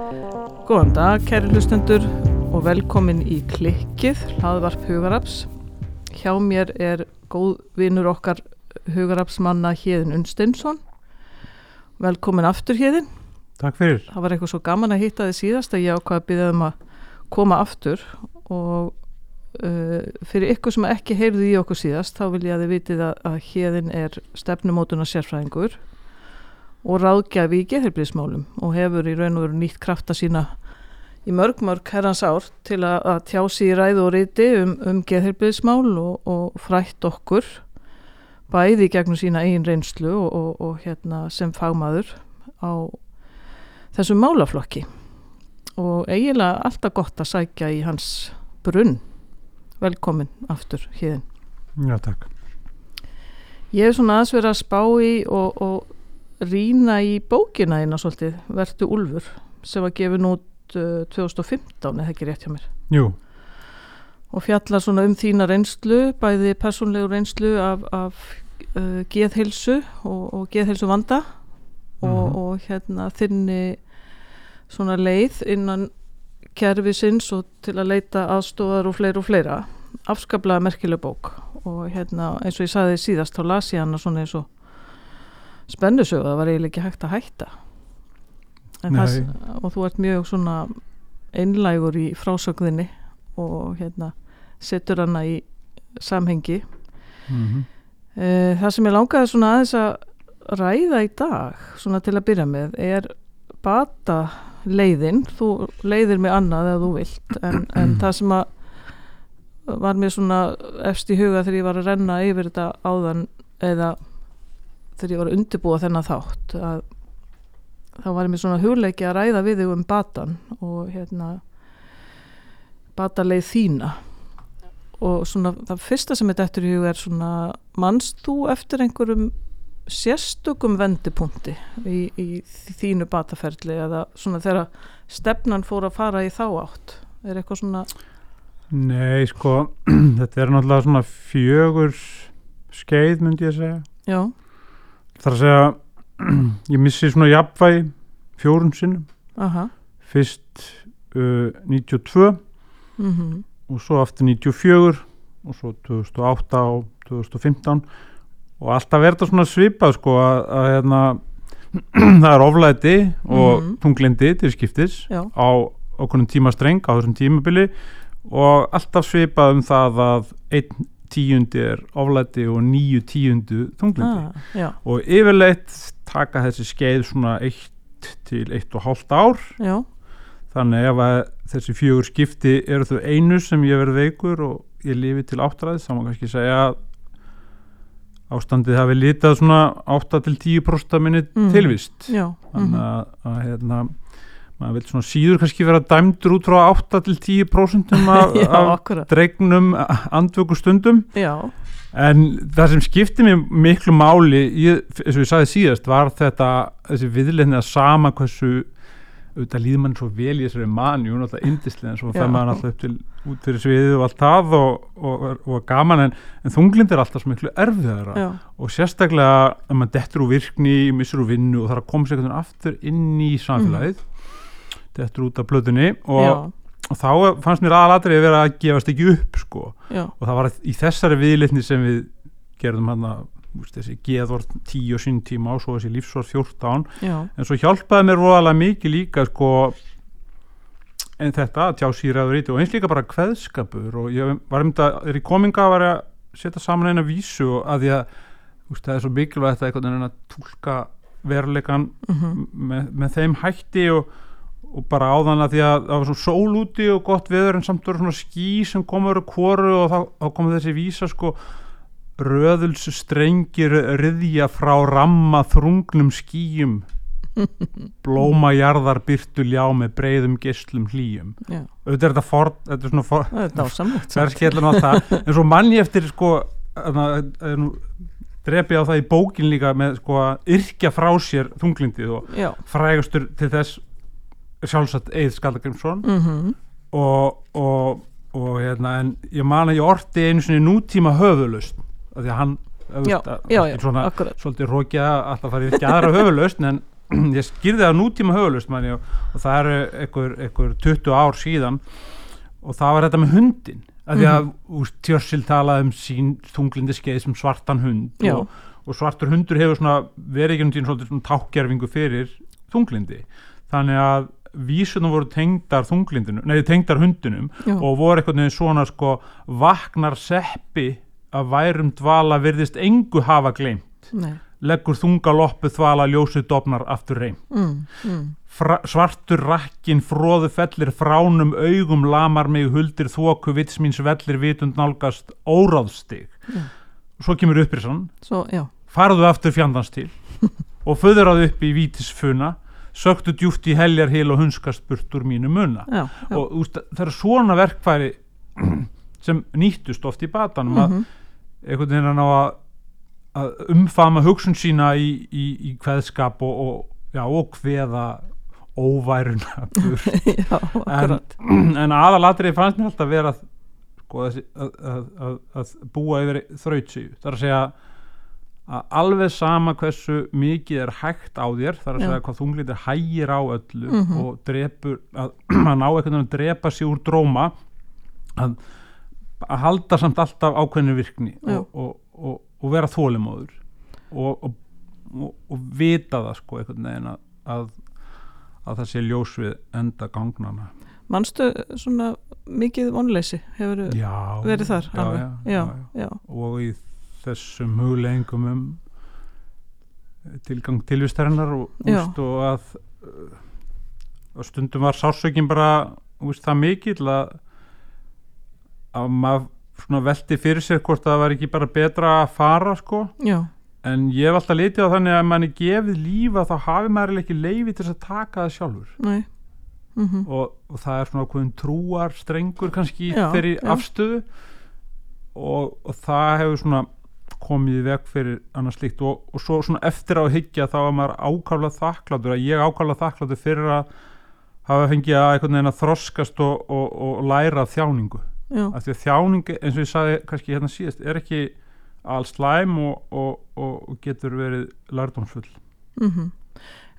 Góðan dag, kæri hlustendur og velkomin í klikkið, hlaðvarp Hugaraps. Hjá mér er góð vinnur okkar Hugarapsmanna Híðin Unsteinsson. Velkomin aftur Híðin. Takk fyrir. Það var eitthvað svo gaman að hitta þið síðast að ég ákvaði að byggja um að koma aftur og uh, fyrir ykkur sem ekki heyrðu í okkur síðast þá vil ég að þið vitið að, að Híðin er stefnumótuna sérfræðingur og ráðgjafi í geðheilbríðismálum og hefur í raun og veru nýtt krafta sína í mörg mörg herrans ár til að, að tjá sig í ræðu og riti um, um geðheilbríðismál og, og frætt okkur bæði gegnum sína eigin reynslu og, og, og hérna sem fagmaður á þessum málaflokki. Og eiginlega alltaf gott að sækja í hans brunn. Velkomin aftur híðin Já, takk. Ég hef svona aðeins verið að spá í og, og rýna í bókina eina svolítið, Vertu Úlfur sem var gefin út uh, 2015 eða ekki rétt hjá mér? Jú, og fjallar svona um þína reynslu bæði persónlegu reynslu af, af uh, geðhilsu og, og geðhilsu vanda og, Mhm. og hérna þinni svona leið innan kerfisins og til að leita aðstofar og fleira og fleira. Afskaplega merkileg bók og hérna eins og ég sagði síðast þá las ég hana svona eins og spennusögu, það var eiginlega ekki hægt að hætta. Það, og þú ert mjög svona einlægur í frásögðinni og hérna setur hana í samhengi. Mm e, það sem ég langaði svona aðeins að ræða í dag svona til að byrja með er bata leiðin þú leiðir mig annað ef þú vilt en, en það sem að var mér svona efst í huga þegar ég var að renna yfir þetta áðan eða þegar ég var að undirbúa þennan þátt að þá var mér svona hugleiki að ræða við þig um batan og hérna bataleið þína. Og svona það fyrsta sem þetta eftir í hug er svona mannst þú eftir einhverjum sérstökum vendipunkti í, í þínu bataferli eða svona þegar stefnan fór að fara í þá átt? Er eitthvað svona Nei, sko, þetta er náttúrulega svona fjögur skeið, myndi ég segja. já, Er að segja, ég missi svona jafnvægi fjórun sinnum. aha Fyrst uh, 92 mm og svo aftur 94 og svo 2008 og 2015 og alltaf er þetta svona svipað, sko, að, að hérna, það er oflæti og Mhm. tunglindi til skiptis. já, á okkunnum tímastreng á þessum tímabili og alltaf svipað um það að einn tíundi er oflæti og nýju tíundu þunglindi ah, og yfirleitt taka þessi skeið svona eitt til eitt og hálft ár. Já. Þannig ef að þessi fjögur skipti eru þau einu sem ég verið veikur og ég lifi til áttræðis þá má kannski segja að ástandið hafi litað svona 8 til 10% minni Mm. tilvist. Þannig mhm, að, að hérna maður vil svona síður kannski vera dæmdur út frá 8 til 10% af, af dregnum andvöku stundum. Já, en það sem skipti mér miklu máli eins og ég sagði síðast var þetta þessi viðleginni að sama hversu auðvitað líður mann svo vel í þessari manni og náttúrulega indislega en svo fer maður náttúrulega upp til út fyrir sviðið og allt það og, og, og, gaman en, en þunglind er alltaf svo miklu erfiðara já, og sérstaklega ef maður dettur úr virkni, missur úr vinnu og þarf að koma sér aftur inn í samfélagið dettur út af blöðunni og, og þá fannst mér aðalatrið að vera að gefast ekki upp sko. Já, og það var í þessari viðlitni sem við gerðum hann að þessi geðvort 10 og sín tíma og svo þessi lífsvort 14 já, en svo hjálpaði mér voðalega mikið líka sko en þetta að tjá síraður í og eins líka bara kveðskapur og ég var um þetta, þegar ég kominga var ég að setja saman eina vísu að því að úst, það er svo mikilvægt að einhvern veginn að tólka veruleikan mhm, með, með þeim hætti og, og bara áðan að því að það var svo sól úti og gott veður en samt voru svona ský sem komur og kvoru og þá, þá kom þessi vísa sko röðuls strengir riðja frá ramma þrungnum skýjum. Blóma jarðar byrtu ljá með breyðum geslum hlýjum. Auðvitað er þetta for, þetta er svona for, það er skellin á það. En svo mann ég eftir sko eh, nú, drepi á það í bókin líka með sko að yrkja frá sér þunglindið og frægastur til þess sjálfsagt Eið Skallagrimsson mhm, og, og, og hérna en ég man að ég orti einu sinni nútíma höfulust af því að hann já, auðvitað, já, já, svona svolítið rókja alltaf farið ekki aðra höfulust en ég skýrði það nútíma höfulust manni og, og það eru einhver, einhver 20 ár síðan. Og það var þetta með hundin að því að mm Tjörsil talaði um sín þunglindi skeið sem svartan hund og, og svartur hundur hefur svona verið ekki um svolítið svona tákgerfingu fyrir þunglindi þannig að vísunum voru tengdar þunglindinu, nei tengdar hundinum Já. og voru einhvern veginn svona sko vaknar seppi að værum dvala virðist engu hafa gleymt Nei. leggur þunga loppu þvala ljósið dofnar aftur reym Mm, mm. Svartur rakkin fróðu fellir fránum augum lamar mig huldir þoku vits míns vellir vitund nálgast óráðstig Já. svo kemur upprissan Svo, já, farðu aftur fjandans til og föðraðu upp í vítisfuna söktu djúft í heljarhil og hunskast burt úr mínu munna já, já. og úst, það eru svona verkfæri sem nýttust oft í batanum að Mhm. einhvern veginn að að, umfama hugsun sína í, í, í kveðskap og, og, já, og kveða óværuna en, en aðalatrið fannst mér alltaf vera sko, að, að, að búa yfir þrautsíu það er að segja að alveg sama hversu mikið er hægt á þér það er að Já. segja hvað þunglindir hægir á öllu Mhm. og drepur að, að ná einhvern veginn að drepa sig úr dróma að, að halda samt alltaf ákveðinu virkni og, og, og, og vera þólimóður og, og, og, og vita það sko einhvern veginn að, að, að það sé ljós við enda gangnana Manstu svona mikið vonleysi hefur já, verið þar já, já. og í þessum hugleggingum um tilgang tilvistarinnar og, úst, og að, uh, að stundum var sásökin bara úst, það mikill að að maður velti fyrir sér hvort það var ekki bara betra að fara sko. Já, en ég hef alltaf litið á þannig að manni gefið lífa þá hafi maður ekki leifi til að taka það sjálfur. Nei. Mm og, og það er svona ákveðin trúar strengur kannski Já, þeirri já. afstöðu. Og, og það hefur svona komið í veg fyrir annars slíkt og, og svo svona eftir á að hyggja þá er maður ákvæmlega þakkláttur að ég ákvæmlega þakkláttur fyrir að hafa fengið að einhvern veginn að þroskast og, og, og læra þjáningu. Já, af því að þjáning eins og ég sagði kannski hérna síðast er ekki alls slæm og, og, og, og getur verið lærdómsfull. Mm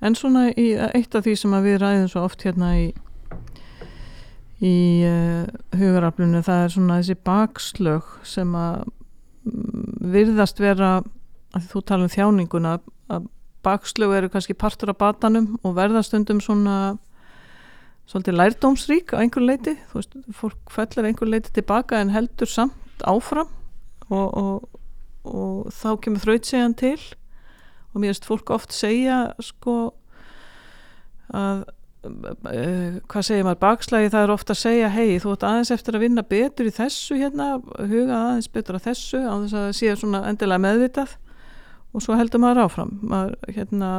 En svona í eitt af því sem við ræðum svo oft hérna í í uh, hugaraflunum það er svona þessi bakslög sem að virðast vera að þú tala um þjáninguna að bakslög eru kannski partur af batanum og verða stundum svona svolítið lærdómsrík á einhver leiti, þú veist, fólk fellir einhver leiti tilbaka en heldur samt áfram og, og, og þá kemur þrautsegjan til. Og mér finnst fólk oft segja sko að hvað segir maður? Bakslægi það er ofta að segja hei þú ert aðeins eftir að vinna betur í þessu hérna huga aðeins betur að þessu á þess að það sé svona endilega meðvitað. Og svo heldur maður áfram. Maður hérna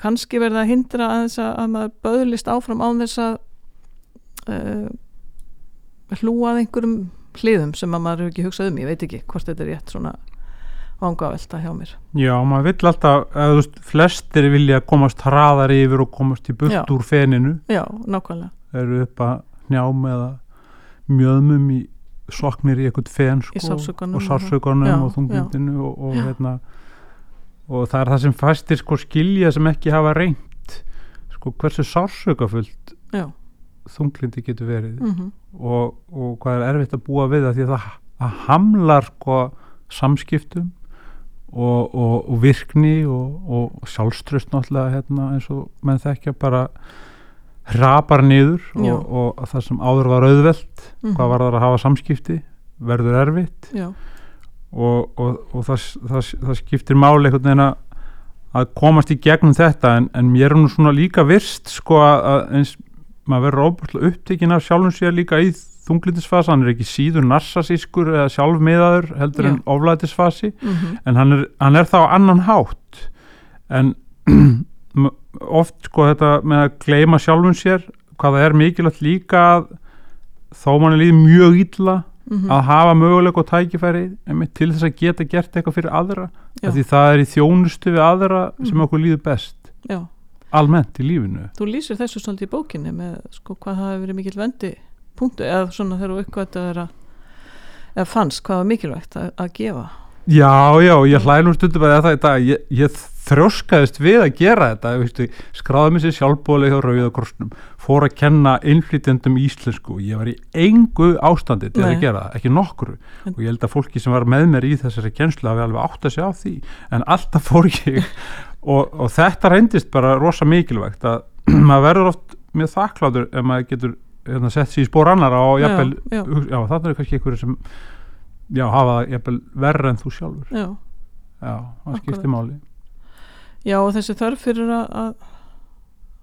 kannski verða að hindra aðeins að, að maður böðlist áfram án þess að uh, hlúa að einhverjum hliðum sem að maður hefur ekki hugsað um. Ég veit ekki hvort þetta er rétt svona vangavelta hjá mér. Já, maður vill alltaf, eða þú veist, flestir vilja komast hraðar yfir og komast í burt Já. úr feninu, já, nákvæmlega, eru upp að njám eða mjöðmum í soknir í eitthvað fen sko, og Já, og þunglindinu og, og hérna og það er það sem fæstir sko skilja sem ekki hafa reynt. Sko hversu sársökafullt þunglindi getur verið mm og, og hvað er erfitt að búa við það því að það að hamlar sko samskiptum og, og, og virkni og, og sjálfströst náttúrulega hérna, eins og menn þekkja bara hrapar niður og, og það sem áður var auðvelt Mhm. hvað var það að hafa samskipti verður erfitt. Og, og, og það, það, það skiptir máli einhvern veginn að komast í gegnum þetta en, en mér er nú svona líka virst sko að, eins maður verður óbúrslega upptekinn af sjálfum sér líka í þunglindisfasa, hann er ekki síður narsasískur eða sjálfmiðaður heldur Já. en oflætisfasi mm en hann er, hann er þá annan hátt en oft sko þetta með að gleyma sjálfum sér hvað það er mikilvægt líka að þó mann er líðið mjög illa Mhm. að hafa möguleika og tækifæri einmitt, til þess að geta gert eitthvað fyrir aðra af því það er í þjónustu við aðra sem Mhm. okkur líður best já, almennt í lífinu þú lýsir þessu svolítið í bókinni með sko hvað það hefur verið mikill vendi punktu eða svona þegar þú vera eða fannst hvað var mikilvægt að, að gefa? Já, já, ég hlæði nú stundum að það í dag ég, ég þrjóskaðist við að gera þetta skráði mig sér sjálfbóli hjá Rauðakorsnum fór að kenna innflytjandum íslensku ég var í engu ástandi til Nei. að gera það, ekki nokkru. En- og ég held að fólki sem var með mér í þessari kennslu hafi alveg átt að segja á því en alltaf fór ég. Og, og þetta reyndist bara rosa mikilvægt að maður verður oft mjög þakklátur ef maður getur hérna, sett sér í spór annara og jafnvel, já. já, þannig er kannski einhverju sem já, hafa það jafnvel verra en þú sjálfur. Já, já, það skiptir máli. Já og þessi þörf fyrir að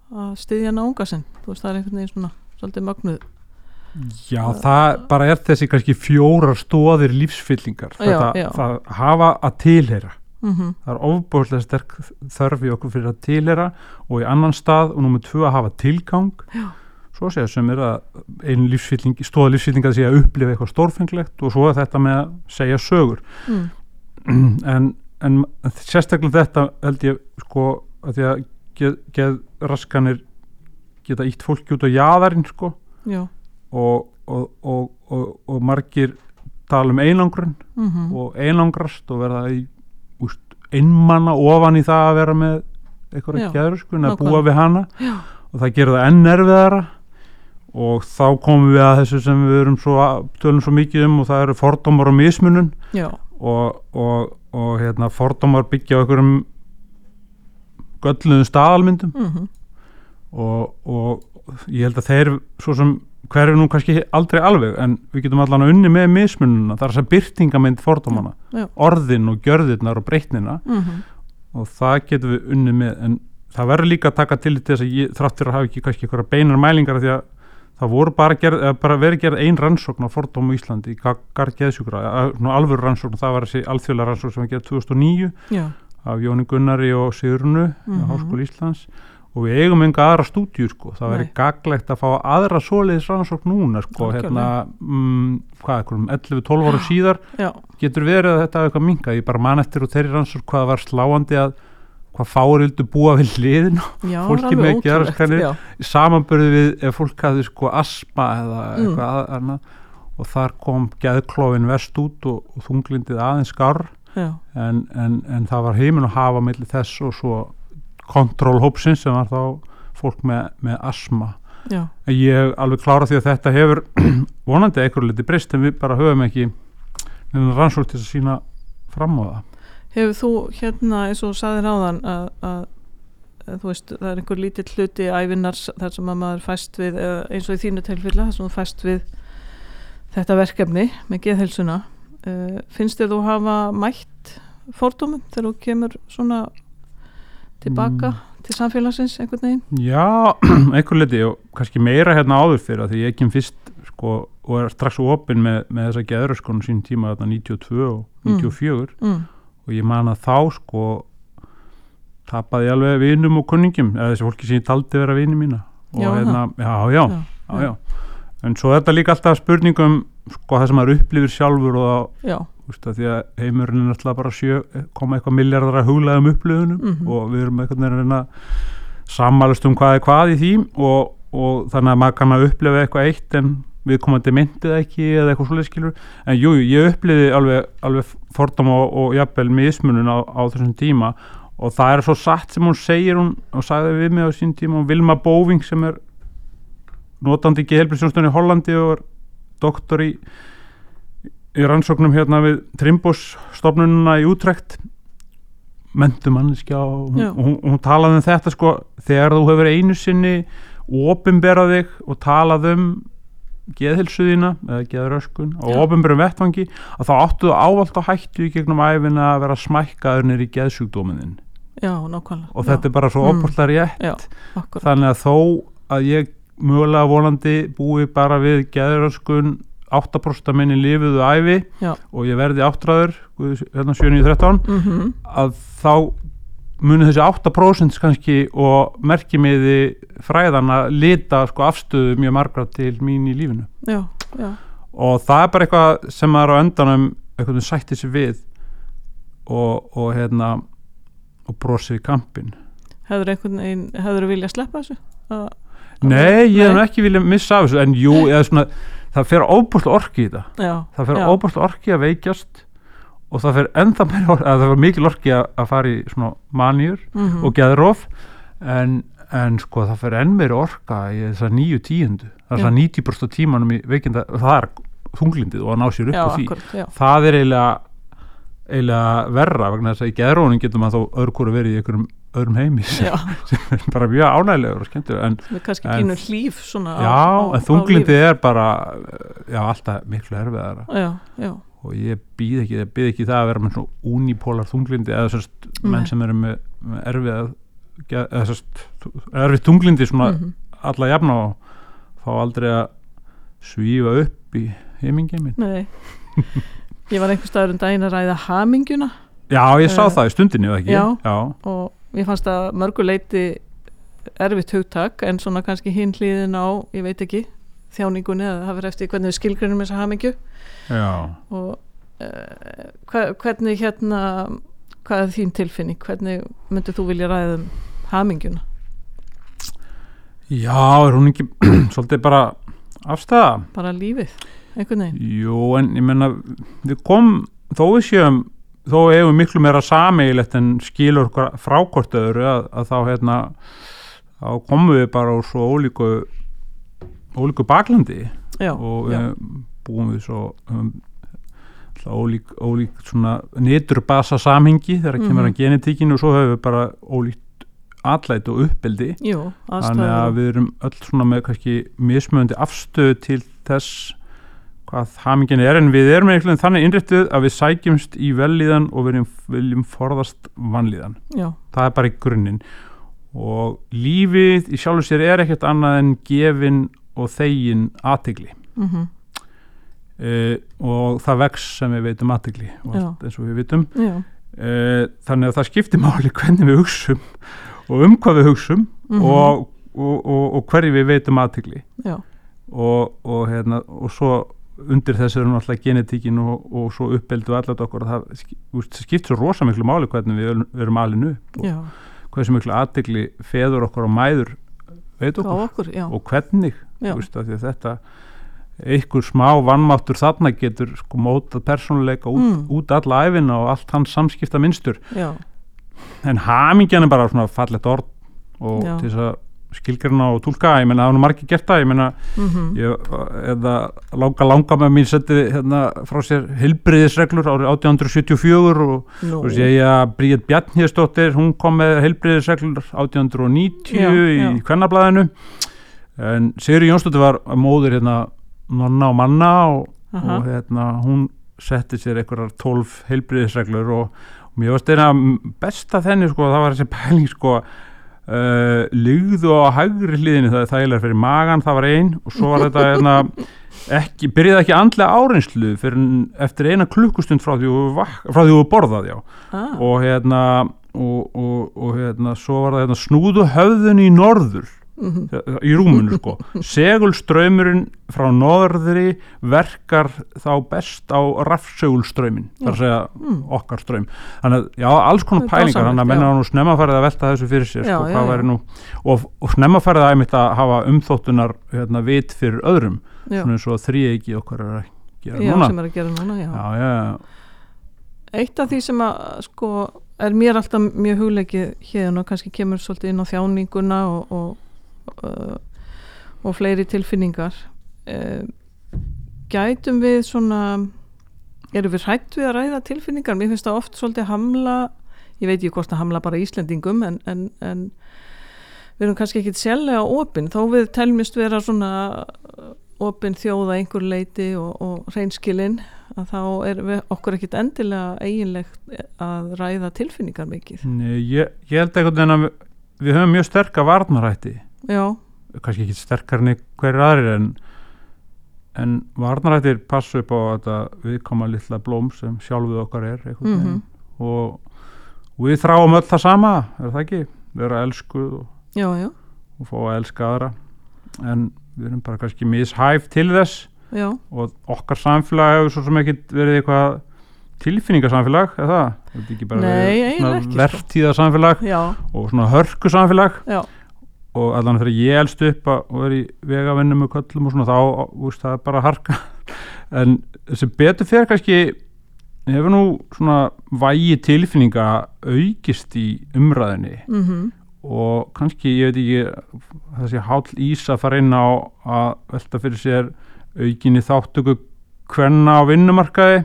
að, styðja náunga sinn. Þú veist það er einhvern veginn svona svolítið mögnuð. Já, það bara er þessi kannski fjórar stóðir lífsfyllingar. Já, þetta, já. það hafa að tilheyra. Mm það er ofbúðslega sterk þörf í okkur fyrir að tilheyra og í annan stað og númer tvö að hafa tilgang. Já. Svo segja sem er að einu lífsfylling, stóða lífsfylling að segja að upplifa eitthvað stórfenglegt og svo er þetta með að segja sögur mm. en, en sérstaklega þetta held ég sko að því að geð, geð raskanir geta ítt fólki út á jaðarinn sko já og, og, og, og, og margir tala um einangrun mm og einangrast og verða í úst, einmanna ofan í það að vera með eitthvað Já, geðröskun að nákvæmlega. búa við hana Já. og það gerir það enn erfiðara og þá komum við að þessu sem við erum svo, tölum svo mikið um og það eru fordómar og mismunun. Já, og, og, og hérna, fordómar byggja á einhverjum gölluðum staðalmyndum. Mm og, og ég held að þeir svo sem hverju nú kannski aldrei alveg en við getum allan að unni með mismununa það er þess að byrtingamind fordómana Já. orðin og gjörðirnar og breytnina. Mm og það getum við unni með en það verður líka að taka til þess að ég þráttur að hafa ekki kannski eitthvað beinar mælingar því að það voru bara, gerð, bara verið gerð ein rannsókn á fordómu Íslandi í garð geðsjúkra, alvöru rannsókn það var þessi alþjóðlega rannsókn sem var gerð 2009 já, af Jóni Gunnari og Sigurnu mm Mhm. Háskóli Íslands. Og við eigum enga aðra stúdíu sko, það Nei. gaglegt að fá aðra svoleiðis rannsókn núna sko, hérna, mm, hvað, einhverjum 11-12 ára síðar já, getur verið að þetta hafi eitthvað minkað, ég bara man eftir og þeirri rannsókn hvað var sláandi að hvað fáir vildu búa við hliðin já Fólki með já, samanbörðu við ef fólk hafði sko asma eða Mm. eitthvað annað. Og þar kom geðklófin vest út og, og þunglindið aðeins skarr en, en, en það var heiminn að hafa milli þess og svo kontrólhópsins sem var þá fólk með, með asma. Já, ég alveg klára því að þetta hefur vonandi eitthvað liti breyst en við bara höfum ekki rannsók til að sína fram á það hefur þú hérna eins og þú sagðir áðan að, að, að þú veist það er einhver lítill hluti ævinnars þar sem að maður fæst við eins og í þínu tilfella þar sem þú fæst við þetta verkefni með geðhelsuna uh, finnst þér þú hafa mætt fordómum þegar þú kemur svona tilbaka til samfélagsins einhvern veginn? Já, einhver liti og kannski meira hérna áður fyrir að því ég kem fyrst sko og er strax opinn með, með þessa geðröskonu sín tíma þarna 92 og 94 mm. Og ég man að þá sko tapaði ég alveg vinum og kunningum eða þessi fólki sem ég taldi vera vinum mína. Og Já, hérna, já, já, já, já, en svo þetta líka alltaf spurningum sko það sem maður upplifir sjálfur og það, úst, því að heimurinn er alltaf bara sjö, koma eitthvað miljardar að huglaðum upplifunum Mhm. og við erum eitthvað að reyna að sammælast um hvað er hvað í því og, og þannig að maður kann að upplifa eitthvað eitt en við komandi myndið ekki eða eitthvað svoleið skilur en jú, ég upplifi alveg, alveg fordám og, og jafnvel mismunun á, á þessum tíma. Og það er svo satt sem hún segir hún og sagði við mig á sín tíma og Vilma Bóving sem er notandi gehelbrisjónstunni í Hollandi og er doktor í, í rannsóknum hérna við Trimbos stofnununa í Útrekt mentumannskja og og hún, hún talaði um þetta sko þegar þú hefur einu sinni opinberað þig og talað um geðhilsuðina eða geðröskun og Já. opinberum vettvangi að þá áttu þú ávalt á hættu í gegnum æfina að vera smækkaður nýr í geðsjúkdóminin já, nákvæmlega og þetta er bara svo Mm. opallar rétt já, akkur þannig að þó að ég mögulega vonandi búi bara við geðröskun 8% af minni lifuðu æfi Já. og ég verði áttræður hérna 7.13 mm að þá muni þessi 8% kannski og merkimiði fræðana lita sko afstöðu mjög margra til mín í lífinu. Já, já, og það er bara eitthvað sem maður á endanum eitthvað sætti sig við og, og hérna og brosið í kampin hefur einhvern veginn hefur þú viljað sleppa þessu? Að, Nei, ég hef ekki viljað missa af þessu en jú, eða svona, það fer óbúrslega orki í þetta. Já, það fer óbúrslega orki að veikjast og það fer ennþá meira orka, það var mikil orki að, að fara í svona manjur mhm, og geðrof. En, en sko það fer enn meira orka í þessar nýju tíundu. Það er það 90% af tímanum í veikinda það er þunglindið og að ná sér upp já, á því. akkurat, já, það er eiginlega eiginlega verra vegna þess að í geðrónum getur maður þó öðru hvort verið í einhverjum öðrum heimi sem já, er bara mjög ánægilegur og skemmtur en sem er kannski En- pínu hlýf já, á- en þunglindið er bara já, alltaf miklu erfiðara. Já, já, og ég býð ekki, ég býð ekki það að vera með svona unipolar þunglindi eða sérst menn Nei. sem eru með, með erfið eða sérst erfið þunglindi svona mhm, alla jafna og fá aldrei að svífa upp í heimingeimin nei. Ég var einhver staður um daginn að ræða hamingjuna. Já, ég sá Eh, það í stundinni eða ekki? já. já, og ég fannst að mörgu leiti erfitt hugtak en svona kannski hinn hlýðin á, ég veit ekki þjáningunni eða það verður eftir hvernig við skilgrunum þessa hamingju já. og uh, hva, hvernig hérna hvað er þín tilfinning, hvernig myndir þú vilja ræða um hamingjuna Já, er hún ekki svolítið bara afstæða? bara lífið, einhvern veginn Jú, en ég menna við kom, þó við séum þó við miklu meira sameigilegt en skilur okkur frá hvort öðru að, að þá hérna þá komum við bara úr svo ólíku ólíku baklandi já, og við búum við svo um, ólík, ólík svona nýturbasa samhengi þegar kemur Mhm. að genetíkinu og svo höfum við bara ólíkt atlæt og uppbyldi jú, þannig að við erum öll svona með kannski mismöndi afstöðu til þess hvað hamingin er en við erum einhvern veginn þannig innrættuð að við sækjumst í vellíðan og við viljum, viljum forðast vanlíðan. Já, það er bara í grunninn. Og lífið í sjálfu sér er ekkert annað en gefin og þegin aðtegli mhm, uh, og það vex sem við veitum aðtegli eins og við vitum. Já. Uh, þannig að það skiptir máli hvernig við hugsum og um hvað við hugsum mhm, og, og, og, og hverju við veitum aðtegli og, og, hérna, og svo undir þessu er náttúrulega genetíkin og, og svo uppeldu allat okkur og það úst, skipt svo rosa miklu máli hvernig við erum- alinu og hversu miklu aðtegli feður okkur og mæður veit okkur okkur, og hvernig að þetta einhver smá vannmáttur þarna getur sko mótað persónuleika út, Mm. út alla æfina og allt hans samskipta minnstur já, en hamingjan er bara svona fallegt orð og Já. til þess að skilgarna og túlka, ég meina það er nú margir gert það, ég meina mhm, ég, eða langa langa með mín setti hérna frá sér heilbriðisreglur árið 1874 og þú sé ég að Bríð Bjarnhjöstóttir hún kom með heilbriðisreglur 1890 Já, í kvennablaðinu en Sigri Jónsdóttir var móðir hérna nonna og manna og, og hérna hún setti sér einhverjar 12 heilbriðisreglur og, og mér varst eina besta þenni sko, það var þessi pæling sko Uh, lygðu á hægri hliðinu það er þægilega fyrir magan, það var ein og svo var þetta hérna, ekki, byrjaði ekki andlega áreinslu eftir eina klukkustund frá því því þú borðað já. Ah, og hérna og, og, og hérna svo var það hérna, snúðu höfðun í norður mhm, í rúmunu sko. Segulströymurinn frá norðri verkar þá best á rafsegulströyminn þar segja mm, okkar ströym þannig að já, alls konar pælingar þannig að menna já. nú snemma farið að velta þessu fyrir sér Já, sko, já, nú og, og snemma farið að einmitt að hafa umþóttunar hérna, vit fyrir öðrum. Svona eins og þríeiki okkar er að gera núna. sem er að gera núna, Eitt af því sem að sko er mér alltaf mjög hugleikið hérna og kannski kemur svolítið inn á þjáninguna og, og, og fleiri tilfinningar. Uh, gætum við svona erum við hrætt við að ræða tilfinningar? Mér finnst það oft svolítið hamla ég veit ekki hvort að hamla bara Íslendingum en, en, en við erum kannski ekki sérlega opinn þó við telmist vera svona opinn þjóða einhver leiti og, og reynskilinn að þá er okkur ekkit endilega eiginlegt að ræða tilfinningar mikið. Nei, ég, ég held einhvern veginn að við, höfum mjög sterka varnarætti já, kannski ekki sterkar en hverjir aðrir en, en varnarættir passu upp á þetta viðkoma litla blóm sem sjálfuð okkar er Mhm. veginn. Og, og við þráum öll það sama er það ekki, vera elskuð og, já, já, og fá að elska aðra. En við erum bara kannski mishæf til þess. Og okkar samfélag hefur svo sem ekkit verið eitthvað tilfinningasamfélag eða það, þetta er ekki bara ekki, sko. og svona hörku samfélag já, og allan þegar ég elst upp að- og er í vegavinnum með köllum og svona þá, úst, það er bara harka. En sem betur fyrir kannski hefur nú svona vægi tilfinninga aukist í umræðinni mm og kannski, ég veit ekki þessi hál ís að fara inn á að velta fyrir sér aukinni þáttöku hvenna á vinnumarkaði.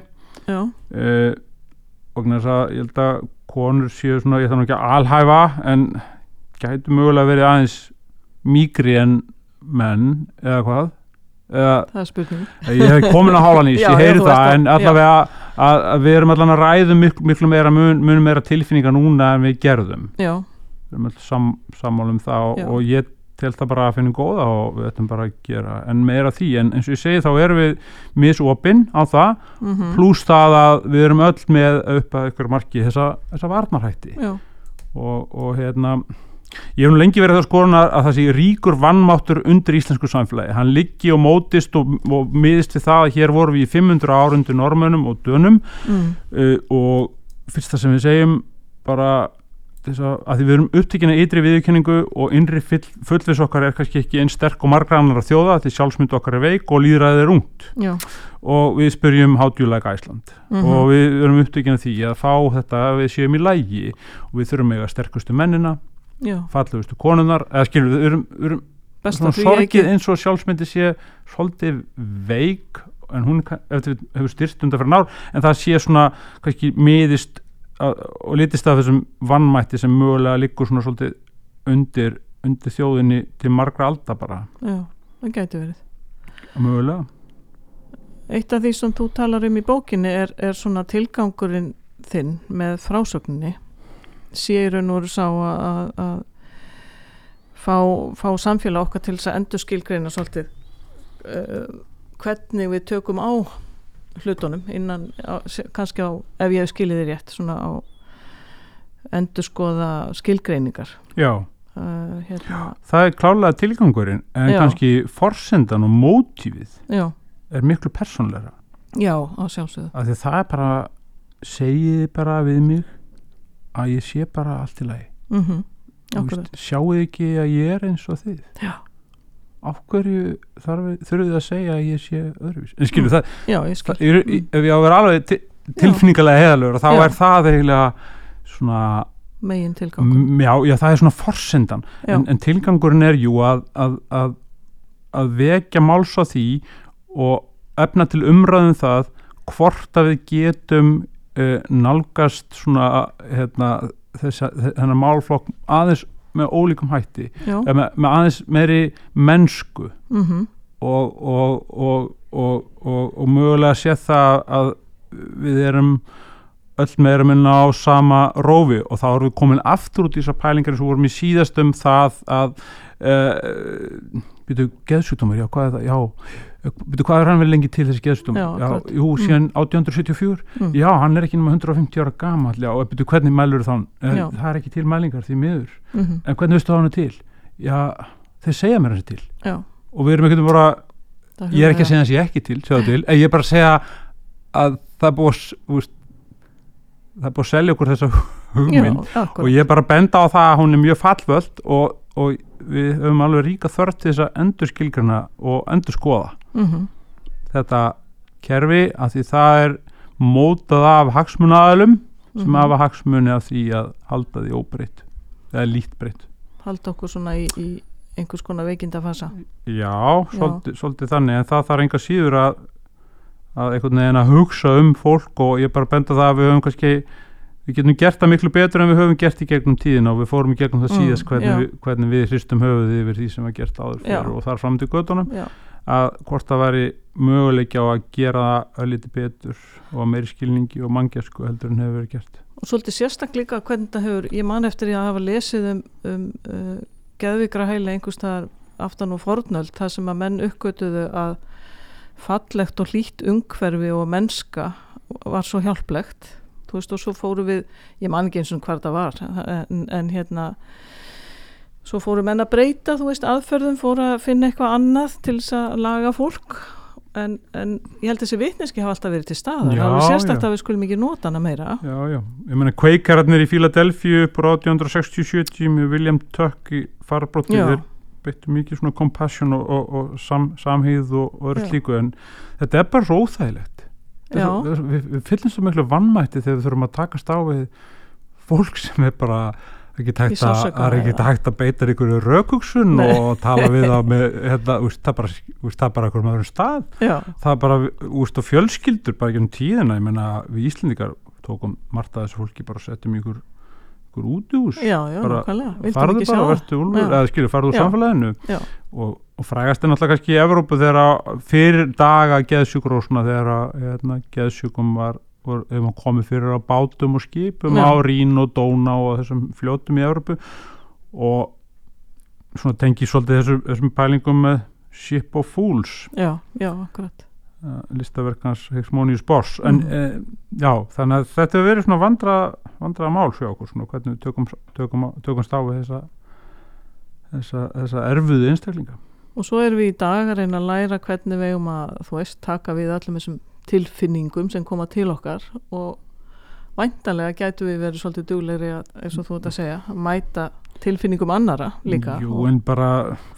Uh, og þess að ég held að konur séu svona, ég þarf nú ekki að alhæfa en gætu mögulega verið aðeins mýgri en menn eða hvað? Eða það er spurning. Ég hef komin að hálan ís, ég heyri það en allavega að, að við erum allan að ræðum miklu, miklu meira mun, mun meira tilfinninga núna en við gerðum. Já, við erum alltaf sam, sammálum það og, og ég tel það bara að finna góða og við ætlum bara að gera en meira því. En eins og ég segi þá erum við misopinn á það mm pluss það að við erum öll með upp að ykkur marki þessa, þessa varnarhætti. Og, og hérna ég hef nú lengi verið það skorunar að það sé ríkur vannmáttur undir íslensku samfélagi. Hann liggi og mótist og, og miðist við það að hér vorum við í 500 árundu normönum og dönum. Mm, uh, og fyrst það sem við segjum bara þess að, að því við erum upptíkina ytri viðurkenningu og innri full, fullvis okkar er kannski ekki einn sterk og margra annar að þjóða því sjálfsmynd okkar er veik og líðræðið er ungt. Já. Og við do you like Iceland? Mhm. og við erum upptíkina því að fá þetta að við séum í lægi og við þurfum eiga sterkustu mennina fallegustu konunar eða skilur við, erum, erum svona sorgið eins og sjálfsmyndi sé svolítið veik en hún kann- ef þið hefur styrst undan fyrir nár en það sé svona kannski miðist og litist af þessum vannmætti sem mögulega liggur svona svolítið undir, undir þjóðinni til margra alda bara. Já, það gæti verið. Mögulega. Eitt af því sem þú talar um í bókinni er, er svona tilgangurinn þinn með frásögninni séur nú eru sá að, að, fá, fá samfélag okkar til þess að endur skilgreina svolítið uh, hvernig við tökum á hlutunum innan, kannski á, ef ég hef skilið þið rétt svona á endur skoða skilgreiningar. Já, uh, hérna, það er klálega tilgangurinn en Já. kannski forsendan og mótífið já, er miklu persónleira já, á sjálfsögðu. Það er bara segið bara við mig að ég sé bara allt í lagi. Mm Akkurat. veist, sjáuð ekki að ég er eins og þið? Já. af hverju þurfið þið að segja að ég sé öðruvís en skilur það, já, ég skil. það er, ef ég á að vera alveg ti- tilfinningalega heðalögur þá Já. er það eiginlega svona megin tilgangur. Já, það er svona forsendan. En, en tilgangurinn er jú að, að, að, að vekja máls á því og efna til umræðum það hvort að við getum uh, nálgast svona hérna, þennan málflokk aðeins með ólíkum hætti. Eða með, með aðeins meiri mennsku. Mhm. Og, og, og, og, og, og mögulega sé það að við erum öll meira minna á sama rófi. Og þá erum við komin aftur út í þessar pælingar eins og vorum í síðast um það að uh, byrju, geðsjúkdómar, já, hvað er það, já byrju, hvað er hann vel lengi til þessi geðsjúkdómar Já, akkurat. jú, síðan 1874 Mm. já, hann er ekki nema 150 ára gamall. Já, og byrju, hvernig mælur þann Já. það er ekki til mælingar því miður. Mhm, en hvernig veistu það hann er til? Já, þeir segja mér hans er til. Já. Og við erum ekkert bara það ég er ekki að segja hans ég ekki til, til. Ég er bara að segja að það er búið að það er búið að selja okkur þessa hugmynd. Já, og ég er bara að benda á það að hún er mjög fallvöld og, og við höfum alveg ríka þörf til þess að endur skilgrana og endur skoða mhm, þetta kerfi að því það er mótað af hagsmunaðalum sem mhm. hafa hagsmuni af því að halda því óbreytt eða lít breytt. Halda okkur svona í, í einhvers konar veikindafasa. Já, svolítið, svolítið þannig en það þarf enga síður að að einhvern veginn að hugsa um fólk og ég bara benda það að við höfum kannski við getum gert það miklu betur en við höfum gert í gegnum tíðina og við fórum í gegnum það Mm, síðast hvernig, já. við, hvernig við hristum höfuð yfir því sem var gert áður Já. fyrir og þar fram til göttunum já, að hvort það væri möguleiki á að gera það ölliti betur og meiri skilningi og manngjarsku heldur en hefur verið gert og svolítið sérstakleika hvernig þetta hefur, ég man eftir að hafa lesið um, um uh, geðvikra hæli einhvers staðar aftan og fornöld þar sem að menn uppgötuðu að fallegt og hlýtt umhverfi og mennska var svo hjálplegt veist og svo fóru við ég man ekki eins og hvað það var en, en hérna svo fóru menn að breyta þú veist aðferðum fóru að finna eitthvað annað til þess að laga fólk en, en ég held að þessi vitneski hafa alltaf verið til staðar það er sérstakt já. að við skulum ekki nota hana meira Já, já, ég meina kveikararnir í Philadelphia på 1860-70 með William Tuck í þeir beittu mikið svona compassion og, og, og sam, samhýð og, og Já. slíku en þetta er bara svo óþægilegt Já. Við, við, fyllum svo miklu vannmætti þegar við þurfum að takast á við fólk sem er bara ekki Í hægt að, beita einhverju rökugsun Nei. og tala við það með hérna, úst, það bara, úst, bara einhverjum öðrum stað. Já, það bara, úst, og fjölskyldur bara ekki um tíðina, ég menna við Íslendingar tókum margt að þessu fólki bara og settum í ykkur, ykkur útihús já, já, Vildum farðu bara, verður úlfur, Já. eða skilur, farðu úr Já. samfélaginu Já. og, og frægast er náttúrulega kannski í Evrópu þegar að fyrir daga geðsjúkur og svona þegar að hérna, geðsjúkum var, var komið fyrir á bátum og skipum Já. á Rín og Dóna og þessum fljótum í Evrópu og svona tengi svolítið þessum, þessum pælingum með Ship of Fools já, já, akkurat uh, listaverkans Hexmonius Boss en mm. já, þannig að þetta hefur verið svona vandra, vandra mál fyrir okkur svona hvernig við tökum, tökum, tökum stáfið þessa, þessa, þessa erfuðu einstaklinga. Og svo erum við í dag að reyna að læra hvernig við eigum að, þú veist, taka við allum þessum tilfinningum sem koma til okkar. Og væntanlega gætu við verið svolítið duglegri að, eins og þú ert að segja, að mæta tilfinningum annara líka. Jú, en bara,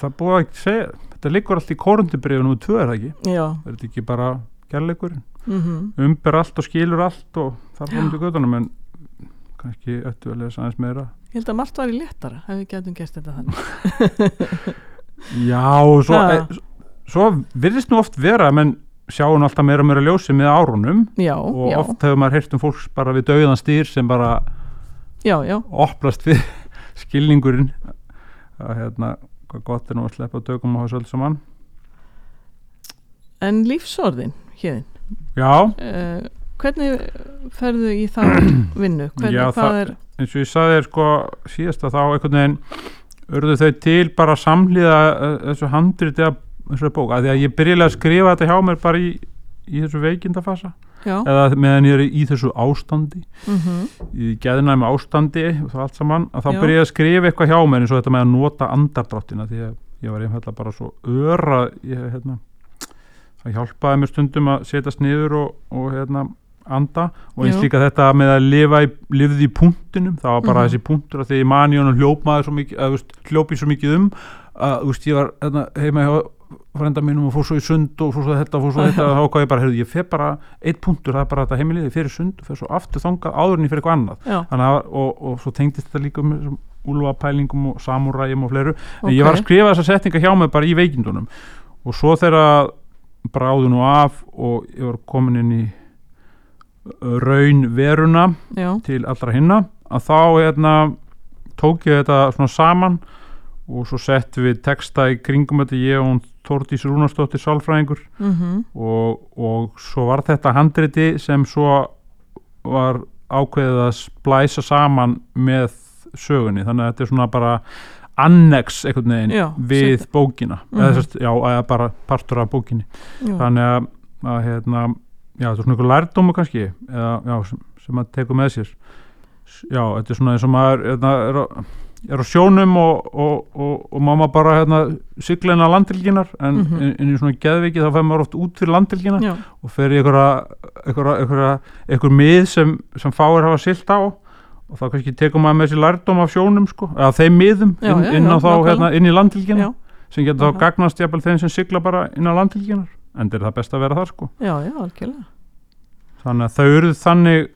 það er búið að segja þetta liggur allt í korundibriðunum og tvö er það ekki, já, er þetta ekki bara kærleikurinn, mm umber allt og skilur allt og þar fórum til göttunum en kannski ættu að lesa aðeins meira. Ég held að margt var í léttara ef við gætum gert þetta þannig. Já, og svo, Ha. e, svo virðist nú oft vera menn sjáum alltaf meira og meira ljósi með árunum. Já, og já, oft hefur maður heyrt um fólks bara við dauðan stýr sem bara já, já, opnast við skilningurinn. Að hérna, hvað gott er nú að sleppa dögum á þessu öll saman. En lífsorðin hérðin, Já, uh, hvernig ferðu í það vinnu, hvernig, Já, það- er eins og ég saði þér sko síðast að þá einhvern veginn urðu þau til bara samhlýða uh, þessu handriti af þessu bók, að því að ég byrjulega að skrifa þetta hjá mér bara í, í þessu veikindafasa. Já, eða meðan ég er í þessu ástandi. Mm í geðnæmi ástandi og það allt saman, að þá byrja að skrifa eitthvað hjá mér eins og þetta með að nota andardráttina því að ég var einfallega bara svo öra ég, hérna, það hjálpaði mér stundum að setjast niður og, og hérna, anda og eins líka þetta með að lifa í, lifði í punktinum, það var bara Mhm. þessi punktur að því ég mani honum hljópaði svo mikið, að, veist, hljópi svo mikið um að þú veist, ég var hérna, heima hjá frenda mínum og fór svo í sund og fór svo þetta, fór svo þetta og þá hvað ég bara, heyrðu, ég fer bara eitt punktur, það er bara þetta heimilið, ég fer í sund og fer svo aftur þangað áður en ég fer eitthvað annað. Að, og, og svo tengdist þetta líka með þessum úlfapælingum og samúræjum og fleiru. En ok ég var að skrifa þessa setninga hjá mig bara í veikindunum. Og svo þegar bráðu nú af og ég var komin inn í raun veruna já, til allra hinna að þá hérna, tók ég þetta svona saman og svo sett við texta í kringum þetta ég og hún Þórdís Rúnarsdóttir sálfræðingur. Mhm, og, og svo var þetta handriti sem svo var ákveðið að splæsa saman með sögunni. Þannig að þetta er svona bara annex einhvern veginn Já, við setja- bókina. Mhm. eða, sérst, já, eða bara partur af bókinni. Já, þannig að, að hérna, já, þetta er svona einhver lærdómu kannski eða, já, sem, sem maður tekur með sér. Já, þetta er svona eins og maður hérna, er, á, er á sjónum og, og, og, og mamma bara hérna, sigla inn á landilginar en Mhm. inn, inn í svona geðviki þá fær maður oft út fyrir landilgina já, og fer í einhverja einhver mið sem, sem fáir hafa silt á og þá kannski tekur maður með sér lærdóm af sjónum sko, eða þeim miðum Já, inn, já, inn á já, þá hérna, inn í landilgina já, sem getur þá gagnast jafnvel þeim sem sigla bara inn á landilginar en er það best að vera þar sko já, já, algjörlega þannig að þau eruð þannig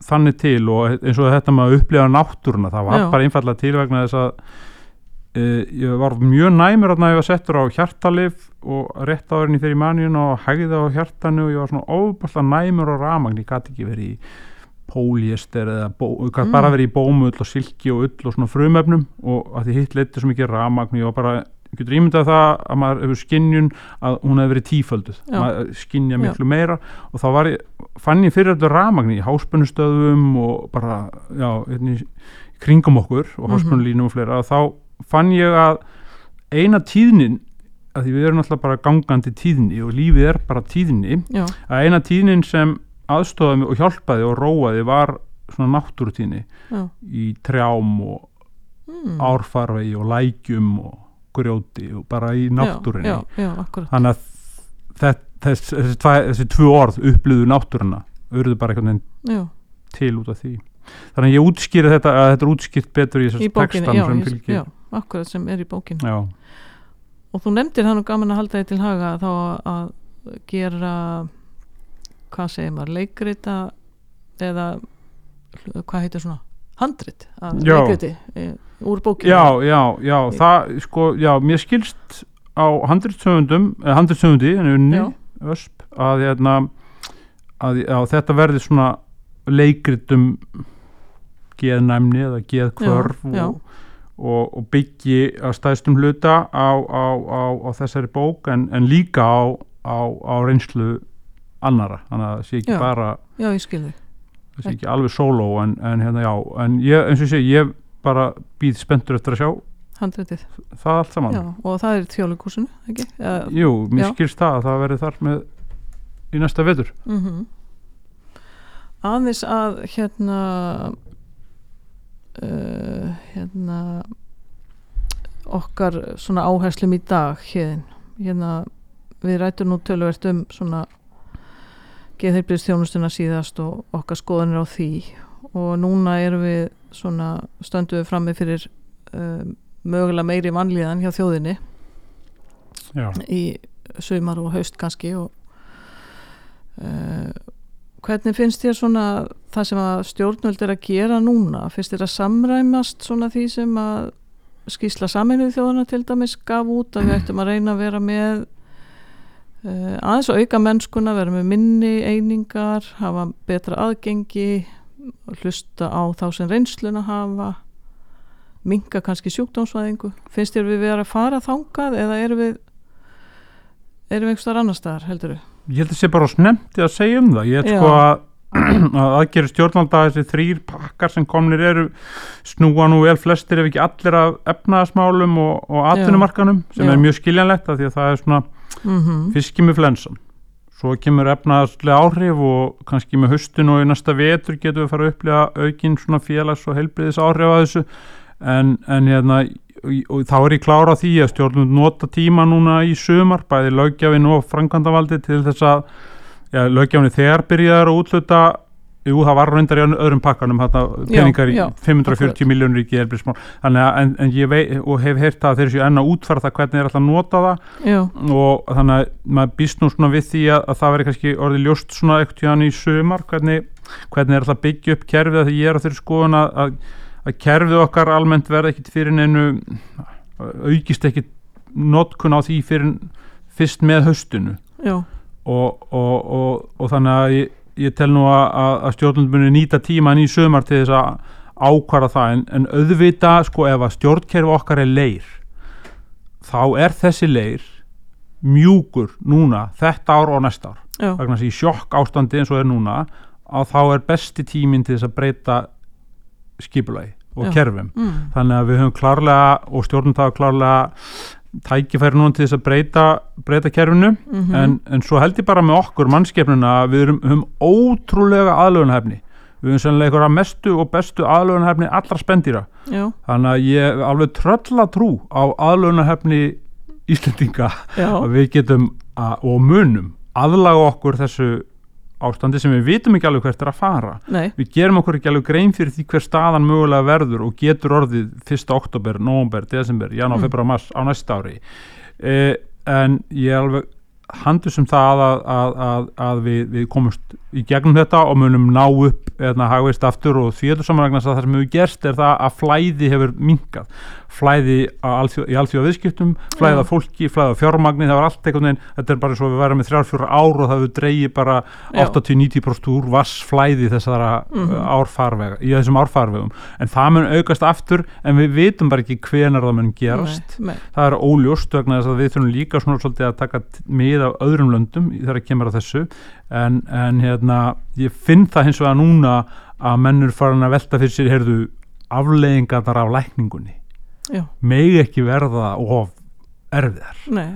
þannig til og eins og þetta að upplifa náttúruna, það var Já. bara einfallega til vegna þess að e, ég var mjög næmur að ég var settur á hjartalif og rétt áðurinn í fyrir manjun og hægði á hjartanu og ég var svona óbúrslega næmur á ramagn, ég gæti ekki verið í póliester eða bó, ég Mm. bara verið í bómull og silki og ull og svona frumefnum og að því hitt leiti svo mikið ramagn ég var bara, ég getur ímyndað það að maður hefur skinnjun að hún hefur verið tífölduð Já. maður skinnja Já. miklu meira og þá var ég, fann ég fyrir þetta ramagni í háspennustöðum og bara, já, hérna í kringum okkur og Mhm. háspennulínum og fleira og þá fann ég að eina tíðnin að því við erum alltaf bara gangandi tíðni og lífið er bara tíðni já, að eina tíðnin sem aðstofaði mig og hjálpaði og róaði var svona náttúrutíðni já í trjám og mm. árfarvegi og lækjum og grjóti og bara í náttúrinni þannig að þess, þess, þessi, tvæ, þessi tvö orð upplýðu náttúruna auðvitað bara einhvern veginn til út af því. Þannig að ég útskýri þetta að þetta er útskýrt betur í bókinni, textan sem fylgir. já, akkurat sem er í bókinni. Já, og þú nefndir það nú gaman að halda þig til haga þá að gera hvað segir maður, leikrita eða hvað heitir svona handrit úr bókinu já, já, já, það sko, já, mér skilst á handritsöfundum, eh, handritsöfundi en unni, ösp að, hérna, að já, þetta verði svona leikritum geðnæmni eða geðkvörf og, og, og byggi að stæðstum hluta á, á, á, á þessari bók en, en líka á, á, á reynslu annara, þannig að það sé ekki Já. bara já, ég skil sé ekki alveg sóló en, en hérna já, en ég, eins og segi, ég bara býð spenntur eftir að sjá handritið, það allt saman. Já, og það er þjóðleikúsinu, ekki? Uh, Jú, mér Já. skilst það að það verði þar með í næsta vetur. Mm aðeins að hérna uh, hérna okkar svona áherslum í dag hérna, hérna við rættum nú töluvert um svona geðheilbriðstjónustuna síðast og okkar skoðanir á því. Og núna erum við svona stöndum við frammi fyrir um, mögulega meiri mannlíðan hjá þjóðinni Já, í sumar og haust kannski og uh, hvernig finnst þér svona það sem að stjórnvöld er að gera núna? Finnst þér að samræmast svona því sem að skýsla saminuð þjóðana til dæmis gaf út að við ættum að reyna að vera með aðeins að auka mennskuna vera með minni einingar hafa betra aðgengi hlusta á þá sem reynsluna hafa minka kannski sjúkdómsvæðingu. Finnst þér við vera að fara þangað eða erum við erum við einhverstaðar annar staðar heldur við ég held að sé bara snemmt að segja um það. Ég held sko að að aðgeri stjórnvalda þessi þrýr pakkar sem komnir eru snúa nú vel flestir ef ekki allir af efnaðasmálum og, og atvinnumarkanum sem Já. er mjög skiljanlegt af því að það er svona mm fiski með flensan svo kemur efnaðaslega áhrif og kannski með höstin og í næsta vetur getum við fara að upplifa aukin svona félags og heilbriðis áhrif að þessu. En, en hérna og, þá er ég klára á því að stjórnum nota tíma núna í sumar bæði löggjafin og framkvæmdavaldi til þess að já, löggjafin þegar byrjaðar að útluta jú það var reyndar í öðrum pakkanum peningar í já, 540 akkurat. miljónur í að en, en ég vei, hef heyrt að þeir séu enn að útfara það hvernig þeir að nota það. Já, og þannig að maður býst nú svona við því að, að það veri kannski orðið ljóst svona ekkert hjá hann í sumar hvernig, hvernig er alltaf byggja upp kerfið að því ég er á þeirri skoðun að, að, kerfið okkar almennt verða ekkit fyrir neinu aukist ekkit notkun á því fyrir fyrst með haustinu. Já, og, og, og, og þannig að ég, ég tel nú að, stjórnum muni nýta tíman í sumar til þess að ákvara það en, en auðvita sko ef að stjórnkerfi okkar er leir þá er þessi leir mjúkur núna þetta ár og næsta ár. Vegna þess að í sjokk ástandi eins og er núna að þá er besti tíminn til þess að breyta skipulagi og Já. kerfum. Mm, þannig að við höfum klárlega og stjórnum það klárlega tækifæri núna til þess að breyta, breyta kerfinu. Mhm, en, en svo held ég bara með okkur mannskepnuna að við erum, höfum ótrúlega aðlögunhefni við höfum sennilega einhverja mestu og bestu aðlögunhefni allra spendýra. Já, þannig að ég hef alveg trölla trú á aðlögunhefni Íslendinga. Að við getum að, og munum aðlaga okkur þessu ástandi sem við vitum ekki alveg hvert er að fara nei, við gerum okkur ekki alveg grein fyrir því hver staðan mögulega verður og getur orðið 1. oktober, november, desember, janúar, Mm. februar, mars á næsta ári eh, en ég er alveg handus um það að, að, að, að við, við komumst í gegnum þetta og munum ná upp eða hagveist aftur og því að það sem hefur gerst er það að flæði hefur minkað flæði á alþjóð, í alþjóða viðskiptum flæði Já. af fólki, flæði af fjármagni það var allt einhvern veginn, þetta er bara svo að við værum með þrjár fjóra ár og það hefur dreigið bara Já. 80-90% úr vassflæði þessara Mhm. mm árfarvega í þessum árfarvegum, en það mun aukast aftur en við vitum bara ekki hvenar það mun gerast nei, nei, það er óljóst vegna þess að við þurfum líka svona svolítið að taka mið af öðrum löndum þegar kemur að þessu en, en hérna, ég finn það hins vegar núna að mennur farin að velta fyrir sér heyrðu afleiðingarnar af lækningunni já, megi ekki verða of erfiðar. Nei,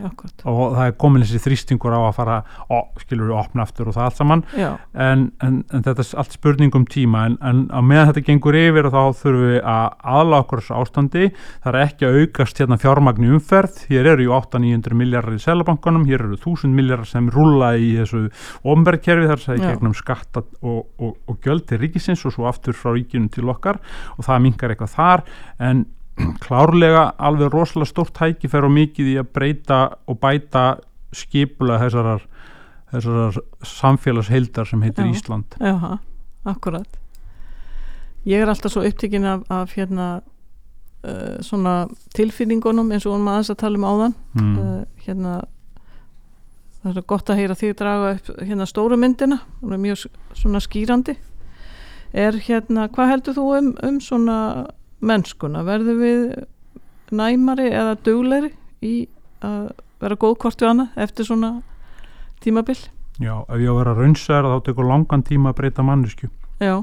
og það er komin þessi þrýstingur á að fara ó, skilur við opna aftur og það allt saman. En, en, en þetta er allt spurning um tíma en, en á meðan þetta gengur yfir þá þurfum við að aðla okkur ástandi. Það er ekki að aukast hérna fjármagn í umferð. Hér eru ju 8-900 miljardar í selabankanum, hér eru 1000 miljardar sem rúlla í þessu omberkerfi þar sem Já. gegnum skatta og, og, og gjöld til ríkisins og svo aftur frá ríkinu til okkar. Og það minkar eitthvað þar en klárlega alveg rosalega stórt tækifæri og mikið í að breyta og bæta skipula þessarar þessar samfélagsheildar sem heitir Já. Ísland. Já, akkurat. Ég er alltaf svo upptekinn af, af hérna uh, svona tilfinningunum eins og hún maður að tala um áðan. Mm. uh, hérna það er gott að heyra því draga upp hérna stóru myndina. Er mjög svona skýrandi er hérna, hvað heldur þú um, um svona mennskuna? Verður við næmari eða duglegri í að vera góð hvort við annað eftir svona tímabil? Já, ef ég á að vera raunsaður þá tekur langan tíma að breyta mannesku já,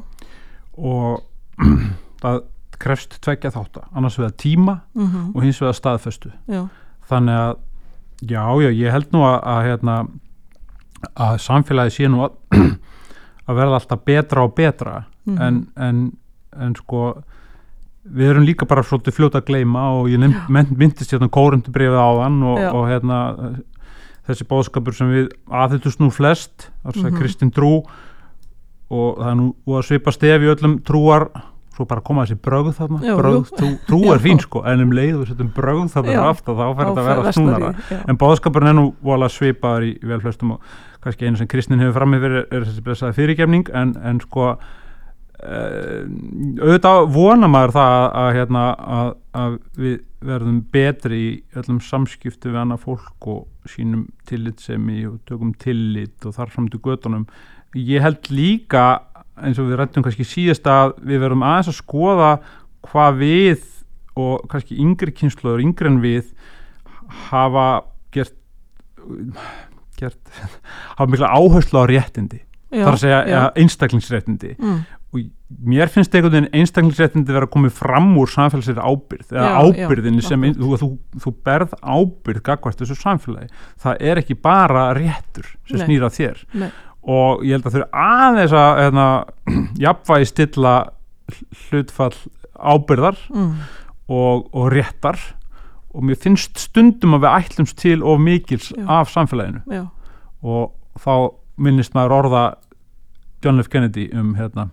og það krefst tveggja þátta. Annars vegar tíma mm og hins vegar staðfestu. Já, þannig að já, já, ég held nú að, að hérna að samfélagi sé nú að, að verða alltaf betra og betra mhm, en, en, en sko við erum líka bara svolítið fljóta að gleyma og ég myndist hérna kórundu brefið á þann og, og hérna þessi bóðskapur sem við aðhyldust nú flest, þar sem Mhm. Kristinn trú og það er nú að svipa stef í öllum trúar svo bara koma þessi brögð þarna Já, brögð, trú, trú er Já. fín sko en um leið og setjum brögð þarna Já. aftur þá fer þetta að vera snúnara í- en bóðskapurinn er nú vola svipaður í vel flestum og kannski einu sem Kristinn hefur fram yfir er, þessi blessaði fyrirgefning en, en sko uh, auðvitað vona maður það að, að, hérna, að, að við verðum betri í öllum samskiptu við annað fólk og sínum tillitsemi og tökum tillit og þar fram til göttunum ég held líka eins og við rættum kannski síðast að við verðum aðeins að skoða hvað við og kannski yngri kynsluður, yngri en við hafa gert gert hafa mikla áherslu á réttindi. Já, þar að segja einstaklingsréttindi. Mm, og mér finnst einhvern veginn einstaklingsréttindi vera að komið fram úr samfélagsir ábyrð eða ábyrðinni sem ein, þú, þú, þú berð ábyrð gagvart þessu samfélagi það er ekki bara réttur sem Nei. snýra þér Nei. og ég held að þau eru aðeins að hérna, jafnvægi stilla hlutfall ábyrðar mm, og, og réttar og mér finnst stundum að við ætlumst til of mikils Já. af samfélaginu já, og þá minnist maður orða John F. Kennedy um hérna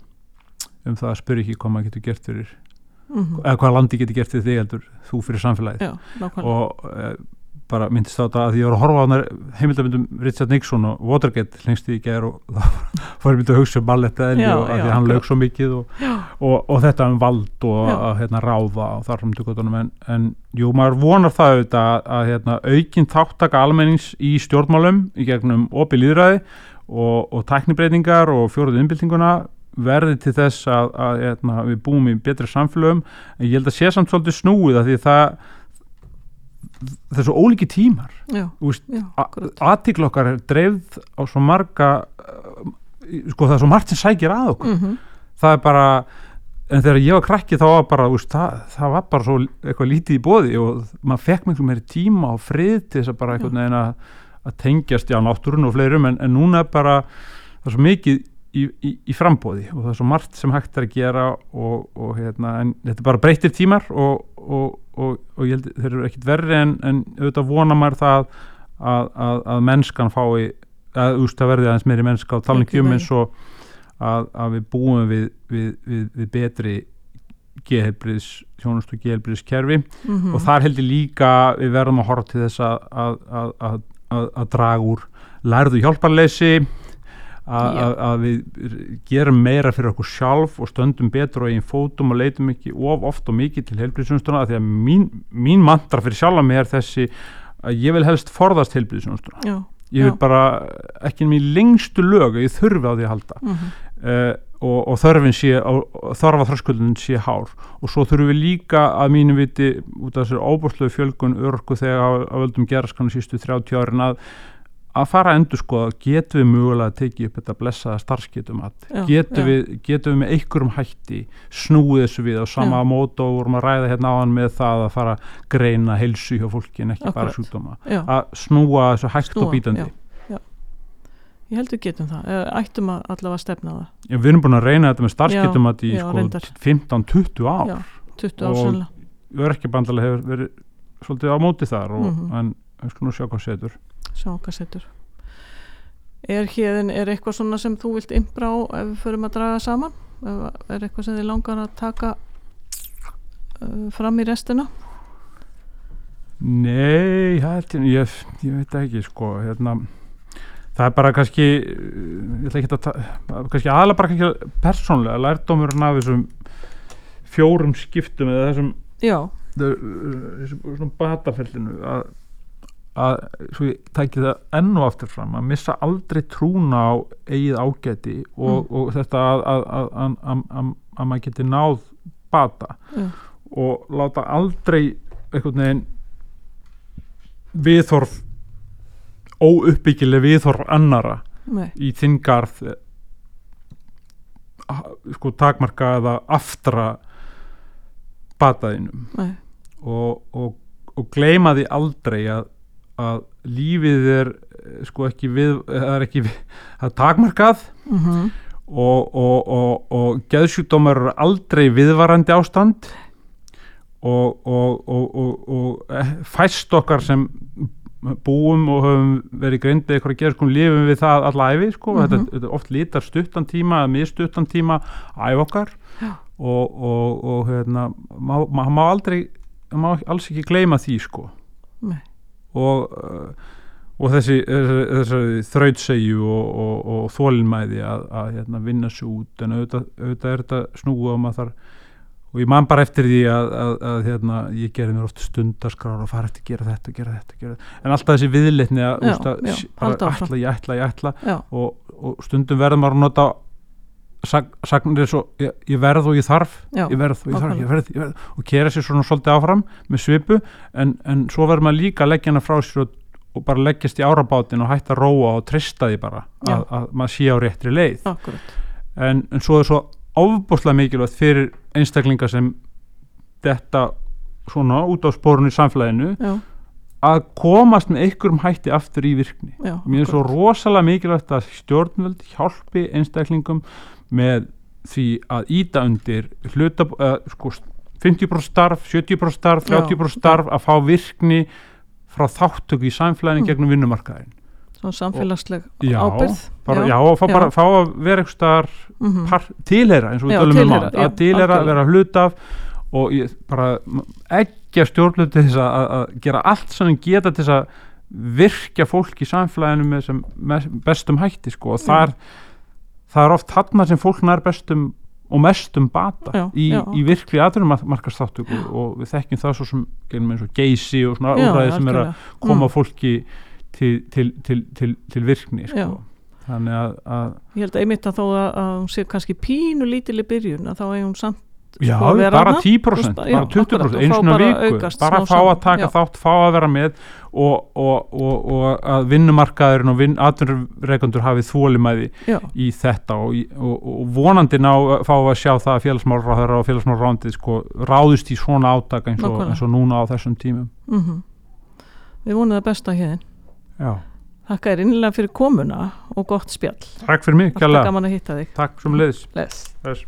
um það að spyrja ekki hvað maður getur gert fyrir mm, eða hvað landi getur gert fyrir þig heldur þú fyrir samfélagið. Já, og e, bara myndist á þetta að ég voru að horfa á heimildamindum Richard Nixon og Watergate lengst í gær og þá fór ég myndi að hugsa um ballett eðli Já, og að já, því hann lög svo mikið og, og, og þetta um vald og að hérna, ráða og þar fram til göttunum en, en jú, maður vonar það auðvitað að, að hérna, aukin þáttaka almennings í stjórnmálum í gegnum opið líðræði og, og tæknibreitingar og fjóruðu innbyltinguna verði til þess að, að hérna, við búum í betri samfélögum. En ég held að sé samt svolítið snúið að því það það er svo ólíki tímar. Já, Þú veist, já, akkurat. aðtíkl okkar er dreifð á svo marga sko það er svo margt sem sækir að okkur. Mm það er bara en þegar ég var krakki þá var bara úst, það, það var bara svo eitthvað lítið í bóði og maður fekk miklu meiri tíma og frið til þess að bara einhvern veginn að, að tengjast já náttúrun og fleirum en, en núna er bara það er svo mikið í, í, í frambóði og það er svo margt sem hægt er að gera og, og hérna, en þetta er bara breytir tímar og, og, og, og ég held þeir eru ekkit verri en, en auðvitað vona maður það að, að, að mennskan fái að úst, það verði aðeins meiri mennska og talin Mikið ekki um meiri. eins og að, að við búum við, við, við, við betri gehelbriðs, þjónust og gehelbriðs kerfi mm og þar heldur líka við verðum að horfa til þess að, að, að, að, að, að draga úr lærðu hjálparleysi að, að, að við gerum meira fyrir okkur sjálf og stöndum betur á einn fótum og leitum ekki of oft og mikið til heilbriðsjónstuna því að mín, mín mantra fyrir sjálfa mig er þessi að ég vil helst forðast heilbriðsjónstuna já, ég vil bara ekki mér lengstu lög að ég þurfi á því að halda. Mm uh, og, og þörfin sé og, og þarfa þröskuldin sé hár. Og svo þurfum við líka að mínu viti út af þessari óbúrstlegu fjölgun örku þegar að, að völdum geraskanu sístu 30 árin að að fara að endur skoða, getum við mögulega að tekið upp þetta blessaða starfsgetum getum, getum við með einhverjum hætti snúið þessu við á sama Já. mót og vorum að ræða hérna á hann með það að fara að greina heilsu hjá fólki en ekki bara Akkurat. sjúkdóma já, að snúa þessu hægt Snúa, og bítandi já. ég held við getum það ættum að allavega stefna það Já, við erum búin að reyna þetta með starfsgetum í sko, reyndar. 15-20 ár já, 20 ár sennilega örkjabandalega hefur verið svolítið á móti þar og, Mhm. en við skulum sjá hvað setur setur er hérðin, er eitthvað svona sem þú vilt imbra á ef við förum að draga saman? Er eitthvað sem þið langar að taka uh, fram í restina? Nei, til, ég, ég veit ekki sko, hérna, það er bara kannski ég ætla ekki að ta- kannski aðalega bara kannski persónlega lærdómurinn af þessum fjórum skiptum eða þessum já, þessum svona batafellinu að, að svo ég tæki það enn og aftur fram að missa aldrei trúna á eigið ágæti og, Mm. og þetta að, að, að, að, að, að, að maður geti náð bata já, og láta aldrei einhvern veginn viðhorf óuppbyggileg viðhorf annara nei, í þinn garð eh, sko takmarka eða aftra bataðinum. Og, og, og gleyma því aldrei að, að lífið er eh, sko ekki við það er ekki við, það er takmarkað mhm, og, og, og, og geðsjúkdómar eru aldrei viðvarandi ástand og, og, og, og, og eh, fæst okkar sem búum og höfum verið greindið eitthvað að gera sko lifum við það alla æfi sko, Mhm. þetta, þetta oft lítar stuttan tíma eða mistuttan tíma æf okkar Já. og, og, og hérna má, má, aldrei má alls ekki gleyma því sko nei, og, uh, og þessi, þessi, þrautsegju og, og, og þólinmæði að, að hérna, vinna sig út. En auðvitað, auðvitað er þetta snúið og maður þarf og ég man bara eftir því að, að, að hérna, ég gerði mér oft stundaskrára og fara eftir að gera þetta, gera þetta, gera þetta. En alltaf þessi viðleitni að, Já, úst, að já, bara ætla, ég ætla, ég ætla og, og stundum verður maður að nota sag, sagnir svo ég, ég verð og ég þarf já, ég verð og ég þarf, ég verð, ég verð. Og kera sér svona svolítið áfram með svipu en, en svo verður maður líka að leggja hana frá sér og, og bara leggjast í árabátin og hætta að róa og trista því bara að, að maður sé á réttri leið. En, en svo er svo ofbúslega mikilvægt fyrir einstaklinga sem þetta svona út á spórunni í samfélaginu já, að komast með einhverjum hætti aftur í virkni. Já, mér er svo rosalega mikilvægt að stjórnvöld hjálpi einstaklingum með því að íta undir hluta, uh, sko, 50% starf 70% starf, Já, 30% starf að fá virkni frá þáttöku í samfélaginu Mm. gegnum vinnumarkaðin svona samfélagsleg já, ábyrð bara, já, og fá, já. bara, fá að vera eitthvað staðar mhm, par, tilheyra eins og við Já, tölum um já, að algjörlega. vera hlut af og ég bara ekki að stjórnlu til þess að, gera allt sem þeim geta til þess að virkja fólk í samfélaginu með sem bestum hætti sko og það er, það er oft þarna sem fólk nær bestum og mestum bata Já, í, já. í virkli aðrumarkastáttöku og við þekkjum það svo sem gerum eins og geysi og svona úræði sem er að koma Mm. fólki til, til, til, til, til virkni sko. þannig að, að ég held að einmitt að þó að, að hún sé kannski pínu lítil í byrjun að þá er hún samt Já, bara þarna, 10%, þú veist, bara já, 20%, akkurat, og svona viku. bara fá að taka já. þátt, fá að vera með og, og, og, og að vinnumarkaðurinn og vinn, atvinnureikundur hafið þólimæði í þetta og, vonandi ná fá að sjá það að félagsmálráður og félagsmálrándið sko ráðust í svona átaka eins eins og núna á þessum tímum. Mhm. Við vonum það besta hérna Já, þakka þér innilega fyrir komuna og gott spjall. Takk fyrir mig, alltaf kjærlega gaman að hitta þig. Takk sem leiðis. Þess.